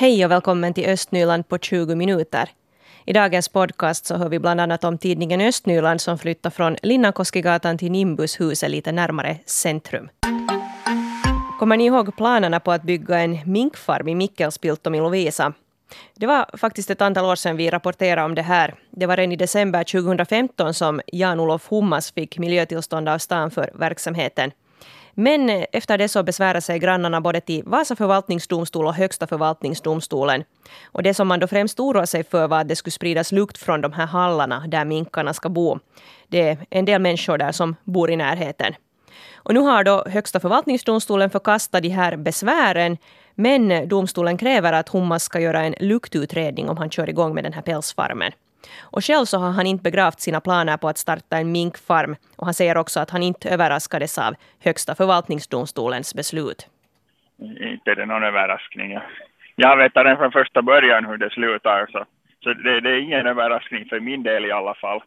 Hej och välkommen till Östnyland på 20 minuter. I dagens podcast så hör vi bland annat om tidningen Östnyland som flyttar från Linnankoskigatan till Nimbushuset lite närmare centrum. Kommer ni ihåg planerna på att bygga en minkfarm i Mikkelspiltom i Lovisa? Det var faktiskt ett antal år sedan vi rapporterade om det här. Det var redan i december 2015 som Jan-Olof Hummas fick miljötillstånd av stan för verksamheten. Men eh, efter det så besvärade sig grannarna både till Vasa förvaltningsdomstol och Högsta förvaltningsdomstolen. Och det som man då främst oroade sig för var att det skulle spridas lukt från de här hallarna där minkarna ska bo. Det är en del människor där som bor i närheten. Och nu har då Högsta förvaltningsdomstolen förkastat de här besvären men eh, domstolen kräver att Hummas ska göra en luktutredning om han kör igång med den här pälsfarmen. Och själv så har han inte begravt sina planer på att starta en minkfarm. Och han säger också att han inte överraskades av Högsta förvaltningsdomstolens beslut. Inte är det någon överraskning. Jag vet redan från första början hur det slutar. Så, så det, det är ingen överraskning för min del i alla fall.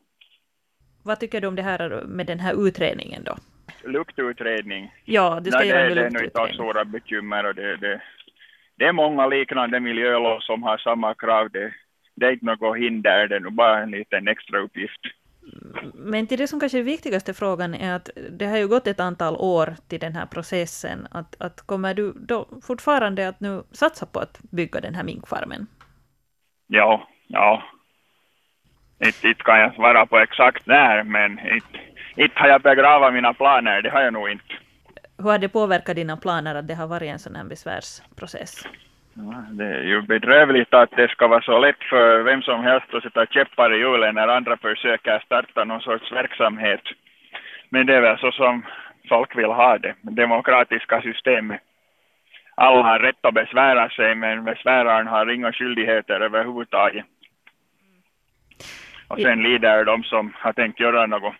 Vad tycker du om det här med den här utredningen då? Luktutredning? Ja, du ska Nej, göra en det, det är nog inte stora bekymmer och det, det, det är många liknande miljölov som har samma krav. Det, det är inte något hinder, det är nog bara en liten extra uppgift. Men till det som kanske är viktigaste frågan är att det har ju gått ett antal år till den här processen. Att, att kommer du då fortfarande att nu satsa på att bygga den här minkfarmen? Ja, ja. Inte, inte kan jag svara på exakt när, men inte, inte har jag begravat mina planer, det har jag nog inte. Hur har det påverkat dina planer att det har varit en sån här besvärsprocess? Det är ju bedrövligt att det ska vara så lätt för vem som helst att sätta käppar i hjulen när andra försöker starta någon sorts verksamhet. Men det är väl så som folk vill ha det, demokratiska systemet. Alla har rätt att besvära sig, men besväraren har inga skyldigheter överhuvudtaget. Och sen lider de som har tänkt göra något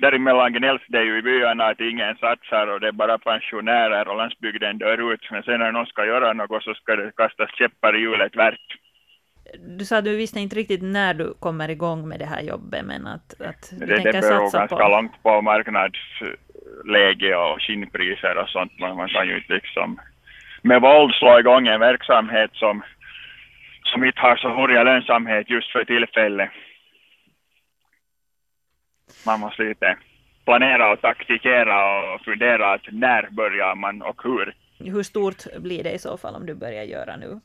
däremellan gnälls det ju i byarna att ingen satsar och det är bara pensionärer och landsbygden dör ut. Men sen när någon ska göra något så ska det kastas käppar i hjulet tvärt. Du sa att du visste inte riktigt när du kommer igång med det här jobbet, men att, att du det, tänker det beror satsa ganska på... långt på marknadsläge och skinnpriser och sånt. Man, man kan ju inte liksom med våld slå igång en verksamhet som, som inte har så hurriga lönsamhet just för tillfället man måste lite planera och taktikera och fundera att när börjar man och hur. Hur stort blir det i så fall om du börjar göra nu?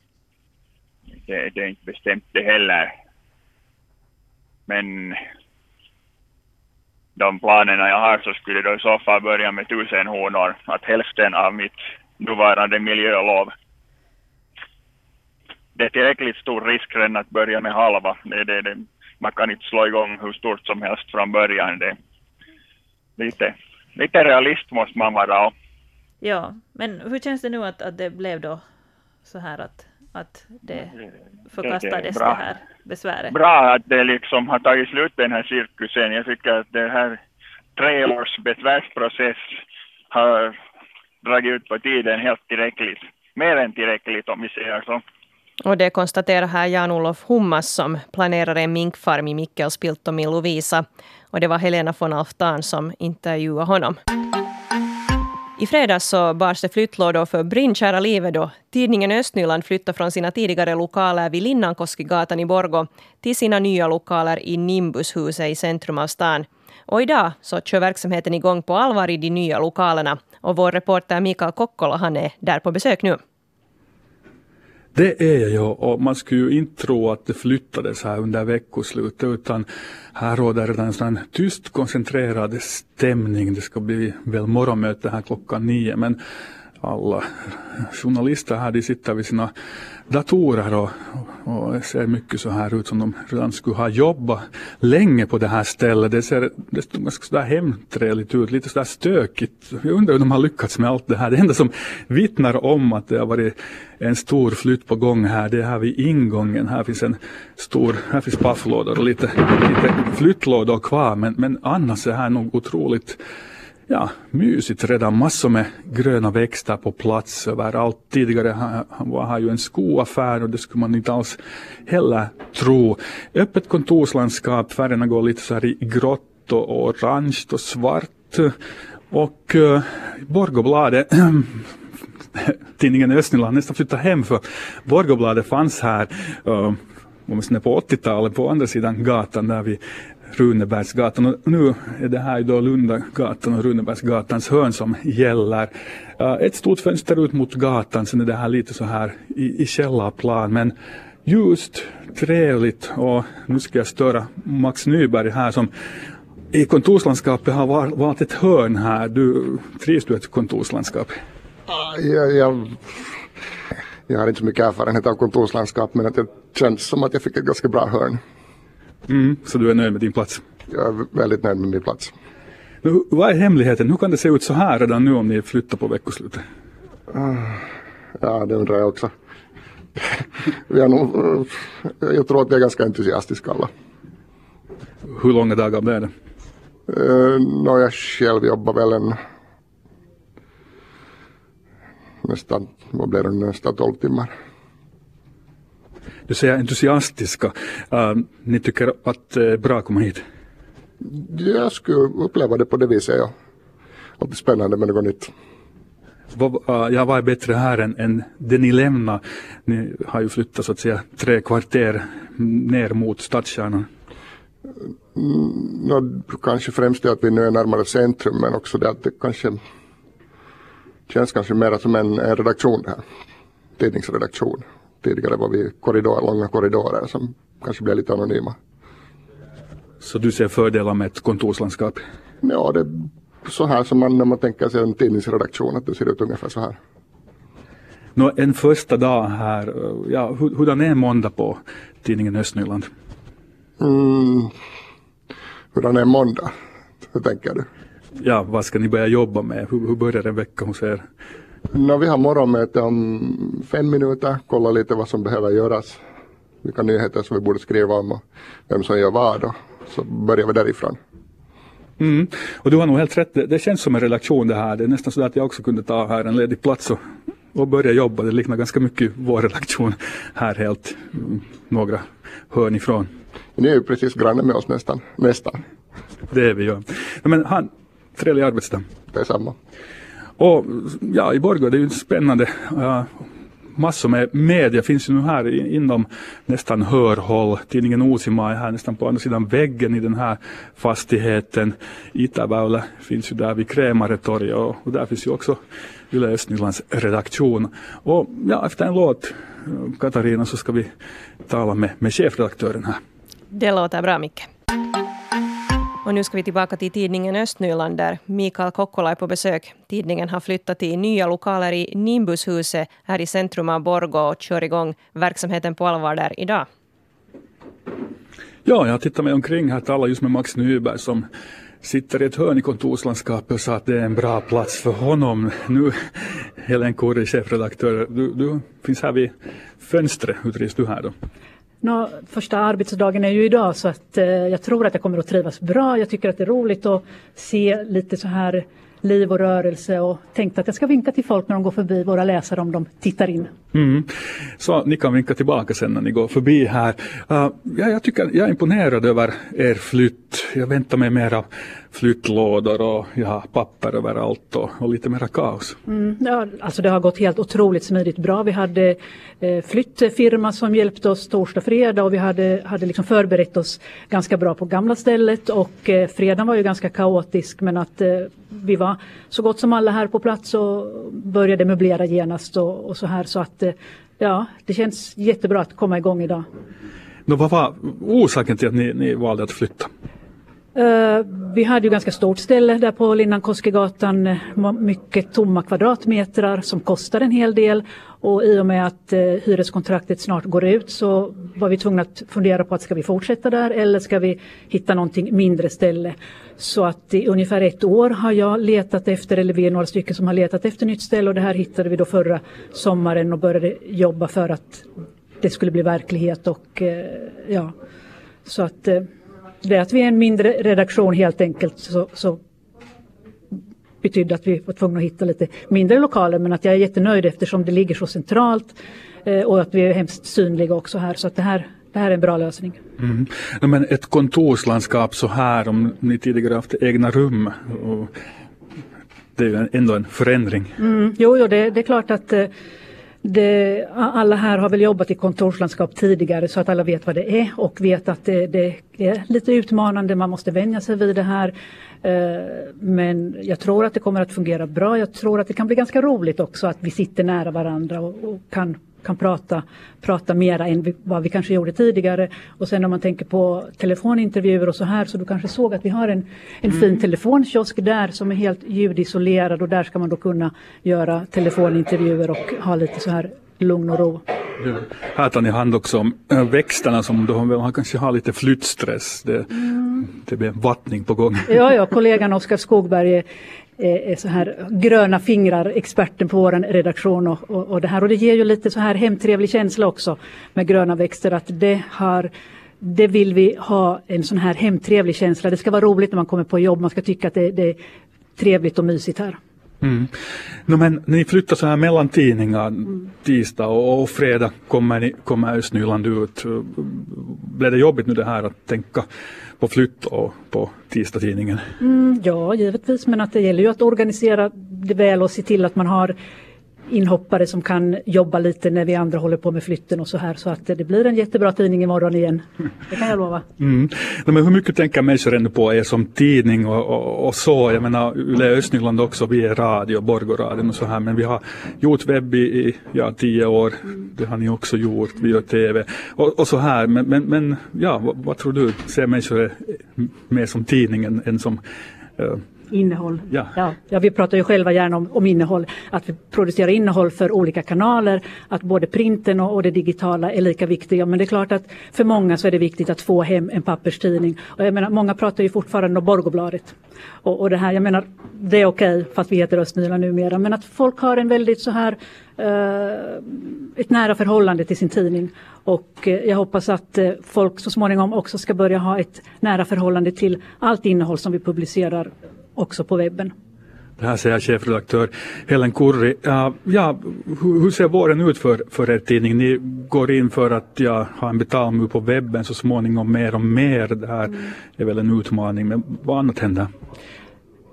Det, det är inte bestämt det heller. Men de planerna jag har så skulle då i så fall börja med tusen honor. Att hälften av mitt nuvarande miljölov. Det är tillräckligt stor risk redan att börja med halva. Det, det, det, man kan inte slå igång hur stort som helst från början. Det, lite, lite realist måste man vara. Ja, men hur känns det nu att, att det blev då så här att, att det förkastades det, det, här besväret? Bra att det liksom har tagit slut den här cirkusen. Jag tycker att det här tre års besvärsprocess har dragit ut på tiden helt tillräckligt. Mer än tillräckligt om vi säger så. Och det konstaterar här Jan-Olof Hummas som planerar en minkfarm i Mikkelspiltom i Lovisa. Och det var Helena von Alftan som intervjuade honom. I fredags så bars det flyttlådor för brinnkära livet då tidningen Östnyland flyttade från sina tidigare lokaler vid Linnankoskigatan i Borgo till sina nya lokaler i Nimbushuset i centrum av stan. Och idag så kör verksamheten igång på allvar i de nya lokalerna. Och vår reporter Mikael Kokkola han är där på besök nu. Det är jag ju och man skulle ju inte tro att det flyttades här under veckoslutet utan här råder redan en sån tyst koncentrerad stämning. Det ska bli väl morgonmöte här klockan nio men alla journalister här de sitter vid sina datorer och, och det ser mycket så här ut som de redan skulle ha jobbat länge på det här stället. Det ser, det ganska sådär hemtrevligt ut, lite sådär stökigt. Jag undrar hur de har lyckats med allt det här. Det enda som vittnar om att det har varit en stor flytt på gång här, det är här vid ingången. Här finns en stor, här finns pafflådor och lite, lite flyttlådor kvar men, men annars är det här nog otroligt ja, mysigt redan. Massor med gröna växter på plats överallt. Tidigare var här ju en skoaffär och det skulle man inte alls heller tro. Öppet kontorslandskap, färgerna går lite så här i grått och orange och svart. Och uh, Borgobladet tidningen Östnyland nästan flyttade hem för Borgobladet fanns här eh, uh, åtminstone på 80-talet på andra sidan gatan där vid Runebergsgatan och nu är det här då Lundagatan och Runebergsgatans hörn som gäller. Eh, ett stort fönster ut mot gatan, sen är det här lite så här i, i källarplan men ljust, trevligt och nu ska jag störa Max Nyberg här som i kontorslandskapet har valt ett hörn här. Du, trivs du i ett kontorslandskap? Ah, jag, jag, jag har inte så mycket erfarenhet av kontorslandskap men att det känns som att jag fick ett ganska bra hörn. Mm, så du är nöjd med din plats? Jag är väldigt nöjd med min plats. Nu, vad är hemligheten? Hur kan det se ut så här redan nu om ni flyttar på veckoslutet? Ja, det undrar jag också. vi är nog, jag tror att vi är ganska entusiastiska alla. Hur långa dagar blir det? Uh, no, jag själv jobbar väl en nästan, vad blir det, nästan 12 timmar. Du säger entusiastiska. Uh, ni tycker att det är bra att komma hit? Jag skulle uppleva det på det viset, ja. Alltid spännande med något nytt. Vad, uh, ja, vad är bättre här än, än det ni lämnar? Ni har ju flyttat så att säga tre kvarter ner mot stadskärnan. Mm, no, kanske främst det att vi nu är närmare centrum men också det att det kanske känns kanske mer som en, en redaktion det här. Tidningsredaktion. Tidigare var vi korridor, långa korridorer som kanske blev lite anonyma. Så du ser fördelar med ett kontorslandskap? Ja, det är så här som man när man tänker sig en tidningsredaktion, att det ser ut ungefär så här. Nå, en första dag här, ja, hur, hurdan är en måndag på tidningen Östnyland? Mm, hurdan är en måndag? Hur tänker du? Ja, vad ska ni börja jobba med? Hur, hur börjar en vecka hos er? No, vi har morgonmöte om fem minuter, kolla lite vad som behöver göras. Vilka nyheter som vi borde skriva om och vem som gör vad. Och så börjar vi därifrån. Mm. Och du har nog helt rätt, det, känns som en relation det här. Det är nästan så att jag också kunde ta här en ledig plats och, och börja jobba. Det liknar ganska mycket vår relation här helt mm, några hörn ifrån. Ni är ju precis granne med oss nästan. nästan. Det är vi ju. Men han, trevlig arbetsdag. Detsamma. Och ja, i Borgå det är ju spännande. Uh, massor med media finns ju nu här inom nästan hörhåll. Tidningen Uusimaa är här nästan på andra sidan väggen i den här fastigheten. Itäväylä finns ju där vid Krämaretorget och, och där finns ju också Yle Östnylands redaktion. Och ja, efter en låt, Katarina, så ska vi tala med, med chefredaktören här. Det låter bra, Micke. Och nu ska vi tillbaka till tidningen Östnyland där Mikael Kokkola är på besök. Tidningen har flyttat till nya lokaler i Nimbushuset här i centrum av Borgå och kör igång verksamheten på allvar där idag. Ja, jag tittar mig omkring här, talar just med Max Nyberg som sitter i ett hörn i kontorslandskapet och sa att det är en bra plats för honom. Nu, Helen Kurri, chefredaktör, du, du finns här vid fönstret. Hur trivs du här då? Nå, första arbetsdagen är ju idag så att eh, jag tror att jag kommer att trivas bra. Jag tycker att det är roligt att se lite så här liv och rörelse och tänkte att jag ska vinka till folk när de går förbi, våra läsare om de tittar in. Mm. Så ni kan vinka tillbaka sen när ni går förbi här. Uh, ja, jag, tycker, jag är imponerad över er flytt. Jag väntar mig mera flyttlådor och ja, papper överallt och, och lite mera kaos. Mm, ja, alltså det har gått helt otroligt smidigt bra. Vi hade eh, flyttfirma som hjälpte oss torsdag, fredag och vi hade, hade liksom förberett oss ganska bra på gamla stället och eh, fredagen var ju ganska kaotisk men att eh, vi var så gott som alla här på plats och började möblera genast och, och så här så att eh, ja, det känns jättebra att komma igång idag. Nå, vad var orsaken till att ni, ni valde att flytta? Eh, vi hade ju ganska stort ställe där på Linnankoskegatan, eh, mycket tomma kvadratmetrar som kostar en hel del och i och med att eh, hyreskontraktet snart går ut så var vi tvungna att fundera på att ska vi fortsätta där eller ska vi hitta någonting mindre ställe. Så att i ungefär ett år har jag letat efter, eller vi är några stycken som har letat efter nytt ställe och det här hittade vi då förra sommaren och började jobba för att det skulle bli verklighet och ja, så att det att vi är en mindre redaktion helt enkelt så, så betydde att vi var tvungna att hitta lite mindre lokaler men att jag är jättenöjd eftersom det ligger så centralt eh, och att vi är hemskt synliga också här så att det här, det här är en bra lösning. Mm. Men ett kontorslandskap så här om ni tidigare haft egna rum det är ju ändå en förändring. Mm, jo, jo det, det är klart att eh, det, alla här har väl jobbat i kontorslandskap tidigare så att alla vet vad det är och vet att det, det är lite utmanande, man måste vänja sig vid det här. Eh, men jag tror att det kommer att fungera bra. Jag tror att det kan bli ganska roligt också att vi sitter nära varandra och, och kan kan prata, prata mera än vi, vad vi kanske gjorde tidigare. Och sen om man tänker på telefonintervjuer och så här så du kanske såg att vi har en, en mm. fin telefonkiosk där som är helt ljudisolerad och där ska man då kunna göra telefonintervjuer och ha lite så här lugn och ro. Ja. Här tar ni hand också om äh, växterna som då kanske har lite flyttstress. Det, mm. det blir vattning på gång. Ja, ja kollegan Oskar Skogberg är, Eh, är så här gröna fingrar, experten på vår redaktion och, och, och, det här. Och det ger ju lite så här hemtrevlig känsla också med gröna växter att det har det vill vi ha en sån här hemtrevlig känsla. Det ska vara roligt när man kommer på jobb. Man ska tycka att det, det är trevligt och mysigt här. Mm. No, men ni flyttar så här mellan tidningar, mm. tisdag och, och fredag kommer, ni, kommer Östnyland ut. Blev det jobbigt nu det här att tänka på flytt och på tisdagstidningen? Mm, ja, givetvis, men att det gäller ju att organisera det väl och se till att man har inhoppare som kan jobba lite när vi andra håller på med flytten och så här så att det blir en jättebra tidning imorgon igen. Det kan jag lova. Mm. Men hur mycket tänker människor ändå på er som tidning och, och, och så? Jag menar Yle Östnyland också, vi är radio, Borgoradion och så här men vi har gjort webb i ja, tio år. Det har ni också gjort, vi gör TV och, och så här men, men, men ja, vad, vad, tror du? Ser människor mer som tidningen än som uh, Innehåll. Ja. Ja, ja, vi pratar ju själva gärna om, om innehåll, att vi producerar innehåll för olika kanaler, att både printen och, och, det digitala är lika viktiga. Men det är klart att för många så är det viktigt att få hem en papperstidning. Och jag menar, många pratar ju fortfarande om Borgobladet. Och, och det här, jag menar, det är okej, okay, fast vi heter Östnyland numera, men att folk har en väldigt så här Uh, ett nära förhållande till sin tidning. Och uh, jag hoppas att uh, folk så småningom också ska börja ha ett nära förhållande till allt innehåll som vi publicerar också på webben. Det här säger chefredaktör Helen Kurri. Uh, ja, hur, hur, ser våren ut för, för er tidning? Ni går in för att ja, ha en betalmur på webben så småningom mer och mer. Det här mm. är väl en utmaning, men vad annat händer?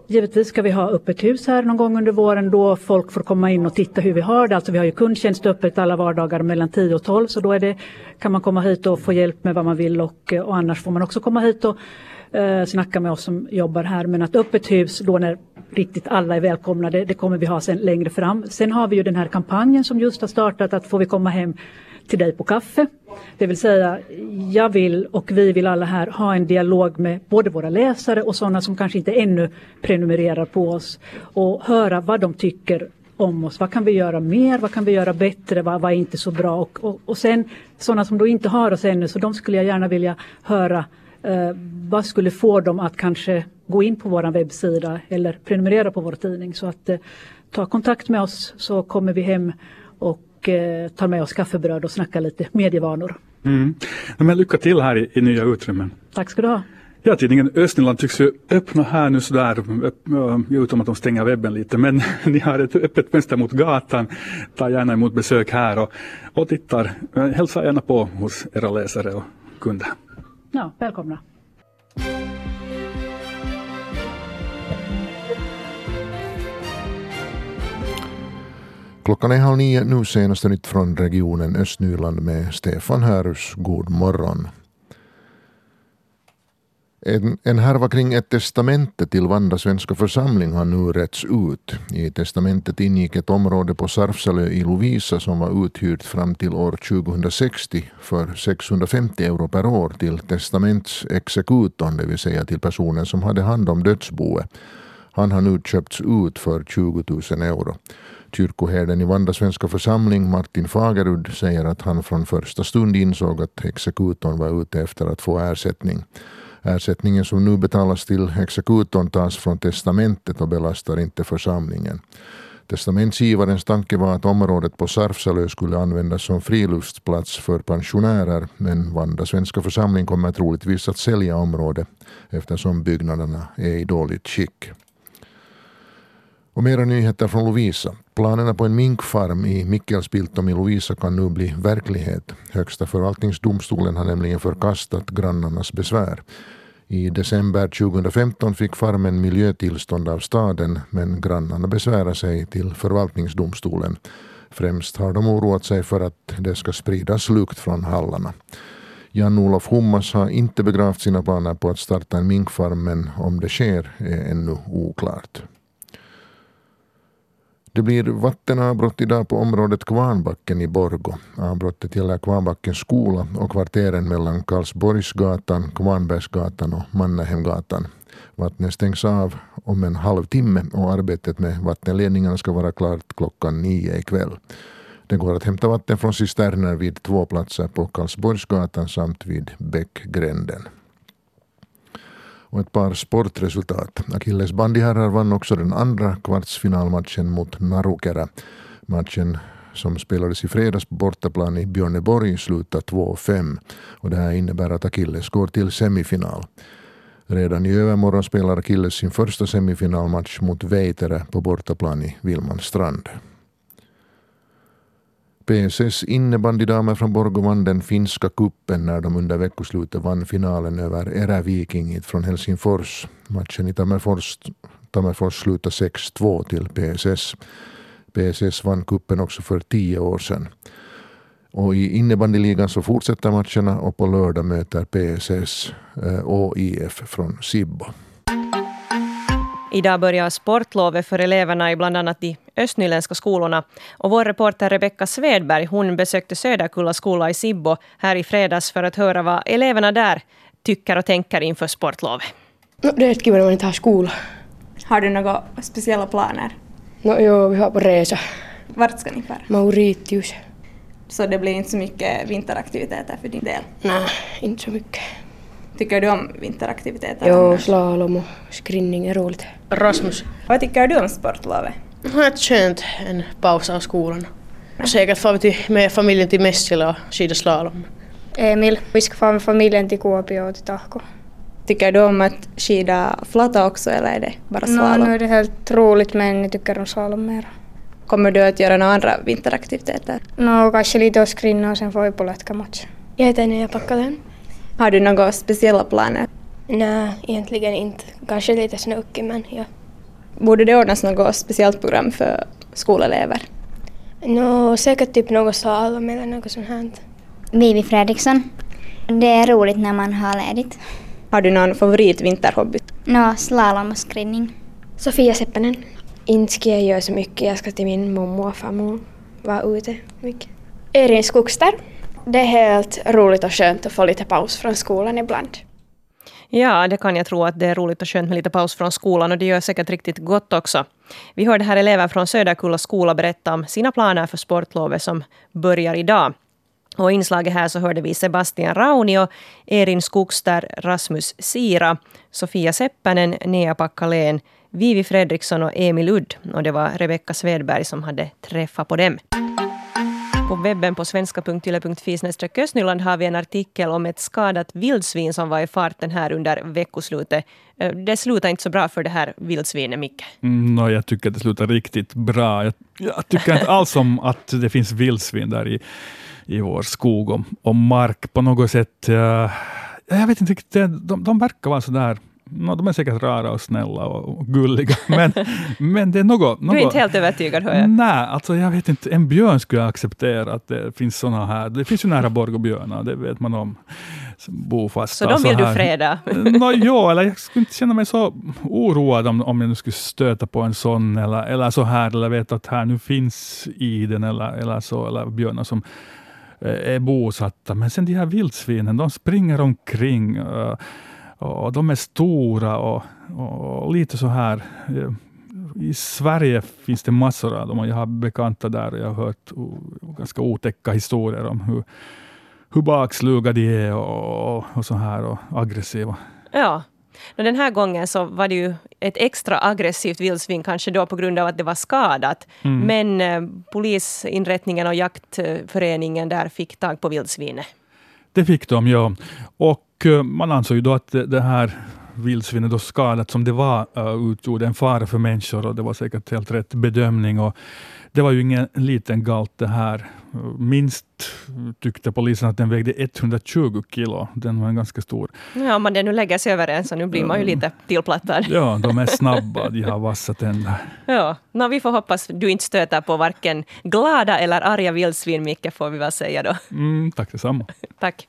Givetvis ska vi ha öppet hus här någon gång under våren då folk får komma in och titta hur vi har det. Alltså vi har ju kundtjänst öppet alla vardagar mellan 10 och 12 så då är det, kan man komma hit och få hjälp med vad man vill och, och annars får man också komma hit och eh, snacka med oss som jobbar här. Men att öppet hus då när riktigt alla är välkomna, det, det, kommer vi ha sen längre fram. Sen har vi ju den här kampanjen som just har startat att får vi komma hem till dig på kaffe. Det vill säga, jag vill och vi vill alla här ha en dialog med både våra läsare och sådana som kanske inte ännu prenumererar på oss och höra vad de tycker om oss. Vad kan vi göra mer? Vad kan vi göra bättre? Vad, vad är inte så bra? Och, och, och sen sådana som då inte har oss ännu, så de skulle jag gärna vilja höra Eh, vad skulle få dem att kanske gå in på vår webbsida eller prenumerera på vår tidning. Så att eh, ta kontakt med oss så kommer vi hem och eh, tar med oss kaffebröd och snackar lite medievanor. Mm. Men lycka till här i, i nya utrymmen. Tack ska du ha. Ja, tidningen Östnyland tycks ju öppna här nu sådär, utom att de stänger webben lite, men ni har ett öppet fönster mot gatan. Ta gärna emot besök här och, och tittar. Hälsa gärna på hos era läsare och kunder. Ja, välkomna. Klockan är halv nio, nu senaste nytt från regionen Östnyland med Stefan Härus. God morgon. En, en härva kring ett testamente till Vanda svenska församling har nu rätts ut. I testamentet ingick ett område på Sarfsalö i Lovisa som var uthyrt fram till år 2060 för 650 euro per år till testamentsexekutorn, det vill säga till personen som hade hand om dödsboet. Han har nu köpts ut för 20 000 euro. Kyrkoherden i Vanda svenska församling, Martin Fagerud, säger att han från första stund insåg att exekutorn var ute efter att få ersättning. Ersättningen som nu betalas till exekutorn tas från testamentet och belastar inte församlingen. Testamentsgivarens tanke var att området på Sarfsalö skulle användas som friluftsplats för pensionärer men Vanda svenska församling kommer troligtvis att sälja området eftersom byggnaderna är i dåligt skick. Och mera nyheter från Lovisa. Planerna på en minkfarm i Mikkelsbiltom i Lovisa kan nu bli verklighet. Högsta förvaltningsdomstolen har nämligen förkastat grannarnas besvär. I december 2015 fick farmen miljötillstånd av staden men grannarna besvärade sig till förvaltningsdomstolen. Främst har de oroat sig för att det ska spridas lukt från hallarna. Jan-Olof Hummas har inte begravt sina planer på att starta en minkfarm men om det sker är ännu oklart. Det blir vattenavbrott idag på området Kvarnbacken i Borgo. Avbrottet gäller Kvarnbackens skola och kvarteren mellan Karlsborgsgatan, Kvarnbergsgatan och Mannahemgatan. Vattnet stängs av om en halvtimme och arbetet med vattenledningarna ska vara klart klockan nio ikväll. Det går att hämta vatten från cisterner vid två platser på Karlsborgsgatan samt vid Bäckgränden. Och ett par sportresultat. Akilles bandyherrar vann också den andra kvartsfinalmatchen mot Narukera. Matchen som spelades i fredags på bortaplan i Björneborg slutade 2-5 och det här innebär att Akilles går till semifinal. Redan i övermorgon spelar Akilles sin första semifinalmatch mot Veitere på bortaplan i Vilmanstrand. PSS innebandydamer från Borgå vann den finska kuppen när de under veckoslutet vann finalen över Eräviking från Helsingfors. Matchen i Tammerfors, Tammerfors slutade 6-2 till PSS. PSS vann kuppen också för tio år sedan. Och I innebandyligan så fortsätter matcherna och på lördag möter PSS eh, ÅIF från Sibbo. Idag börjar sportlovet för eleverna i bland annat de östnyländska skolorna. Och vår reporter Rebecka Svedberg hon besökte Söderkulla skola i Sibbo här i fredags för att höra vad eleverna där tycker och tänker inför sportlovet. No, det är kul när man inte har skola. Har du några speciella planer? No, jo, vi har på resa. Vart ska ni fara? Mauritius. Så det blir inte så mycket vinteraktiviteter för din del? Nej, inte så mycket. Tycker du om vinteraktiviteter? Jo, slalom och skrinning är roligt. Rasmus. Vad tycker du om sportlovet? Det är skönt, en paus av skolan. Säkert får vi till, med familjen till Messila och skida slalom. Emil. Vi ska fara med familjen till Kuopio och till Tahko. Tycker du om att skida flata också eller är det bara slalom? No, nu är det helt roligt men jag tycker om slalom mer. Kommer du att göra några andra vinteraktiviteter? No, kanske lite att skrinna och sen får vi på lätkamatch. Jag heter Nea Packalen. Har du några speciella planer? Nej, egentligen inte. Kanske lite snökig men ja. Borde det ordnas något speciellt program för skolelever? Nå, säkert typ något slalom eller något sånt här. Vivi Fredriksson. Det är roligt när man har ledigt. Har du någon favoritvinterhobby? Nå, slalom och skrinning. Sofia Seppänen. Inte ska jag göra så mycket. Jag ska till min mormor och farmor. Vara ute mycket. Erin Skogster. Det är helt roligt och skönt att få lite paus från skolan ibland. Ja, det kan jag tro att det är roligt och skönt med lite paus från skolan och det gör säkert riktigt gott också. Vi hörde här elever från Söderkulla skola berätta om sina planer för sportlovet som börjar idag. Och i inslaget här så hörde vi Sebastian Raunio, Erin Skogster, Rasmus Sira, Sofia Seppänen, Nea Packalén, Vivi Fredriksson och Emil Udd. Och det var Rebecka Svedberg som hade träffat på dem. På webben på svenska.yle.fi Östnyland har vi en artikel om ett skadat vildsvin som var i farten här under veckoslutet. Eh, det slutar inte så bra för det här vildsvinet, Micke. Mm, no, jag tycker att det slutar riktigt bra. Jag, jag tycker inte alls om att det finns vildsvin där i, i vår skog och, och mark på något sätt. Uh, jag vet inte riktigt, de, de verkar vara sådär No, de är säkert rara och snälla och gulliga, men, men det är något... något du är inte helt övertygad, hör jag. Nej, alltså jag vet inte. En björn skulle jag acceptera att det finns sådana här. Det finns ju nära Borgåbjörnar, det vet man om. Bofasta. Så de vill så du freda? no, ja, eller jag skulle inte känna mig så oroad om, om jag nu skulle stöta på en sån, eller, eller så här, eller vet att här nu finns iden eller, eller så, eller björnar som är bosatta. Men sen de här vildsvinen, de springer omkring. Uh, och de är stora och, och, lite så här. Eh, I Sverige finns det massor av dem och jag har bekanta där och jag har hört ganska otäcka historier om hur, hur baksluga de är och, och så här och aggressiva. Ja. Den här gången så var det ju ett extra aggressivt vildsvin, kanske då på grund av att det var skadat. Mm. Men eh, polisinrättningen och jaktföreningen där fick tag på vildsvinet. Det fick de, ja. Och Eh, man ansåg ju då att det här vildsvinet då skadat som det var uh, utgjorde en fara för människor och det var säkert helt rätt bedömning. Och det var ju ingen liten galt det här. Minst tyckte polisen att den vägde 120 kilo. Den var en ganska stor. Ja, man det nu lägger sig över en så nu blir man ju lite tillplattad. Ja, de är snabba, de har vassa tänder. Ja, no, vi får hoppas du inte stöter på varken glada eller arga vildsvin, Micke, får vi väl säga då. Mm, tack detsamma. tack.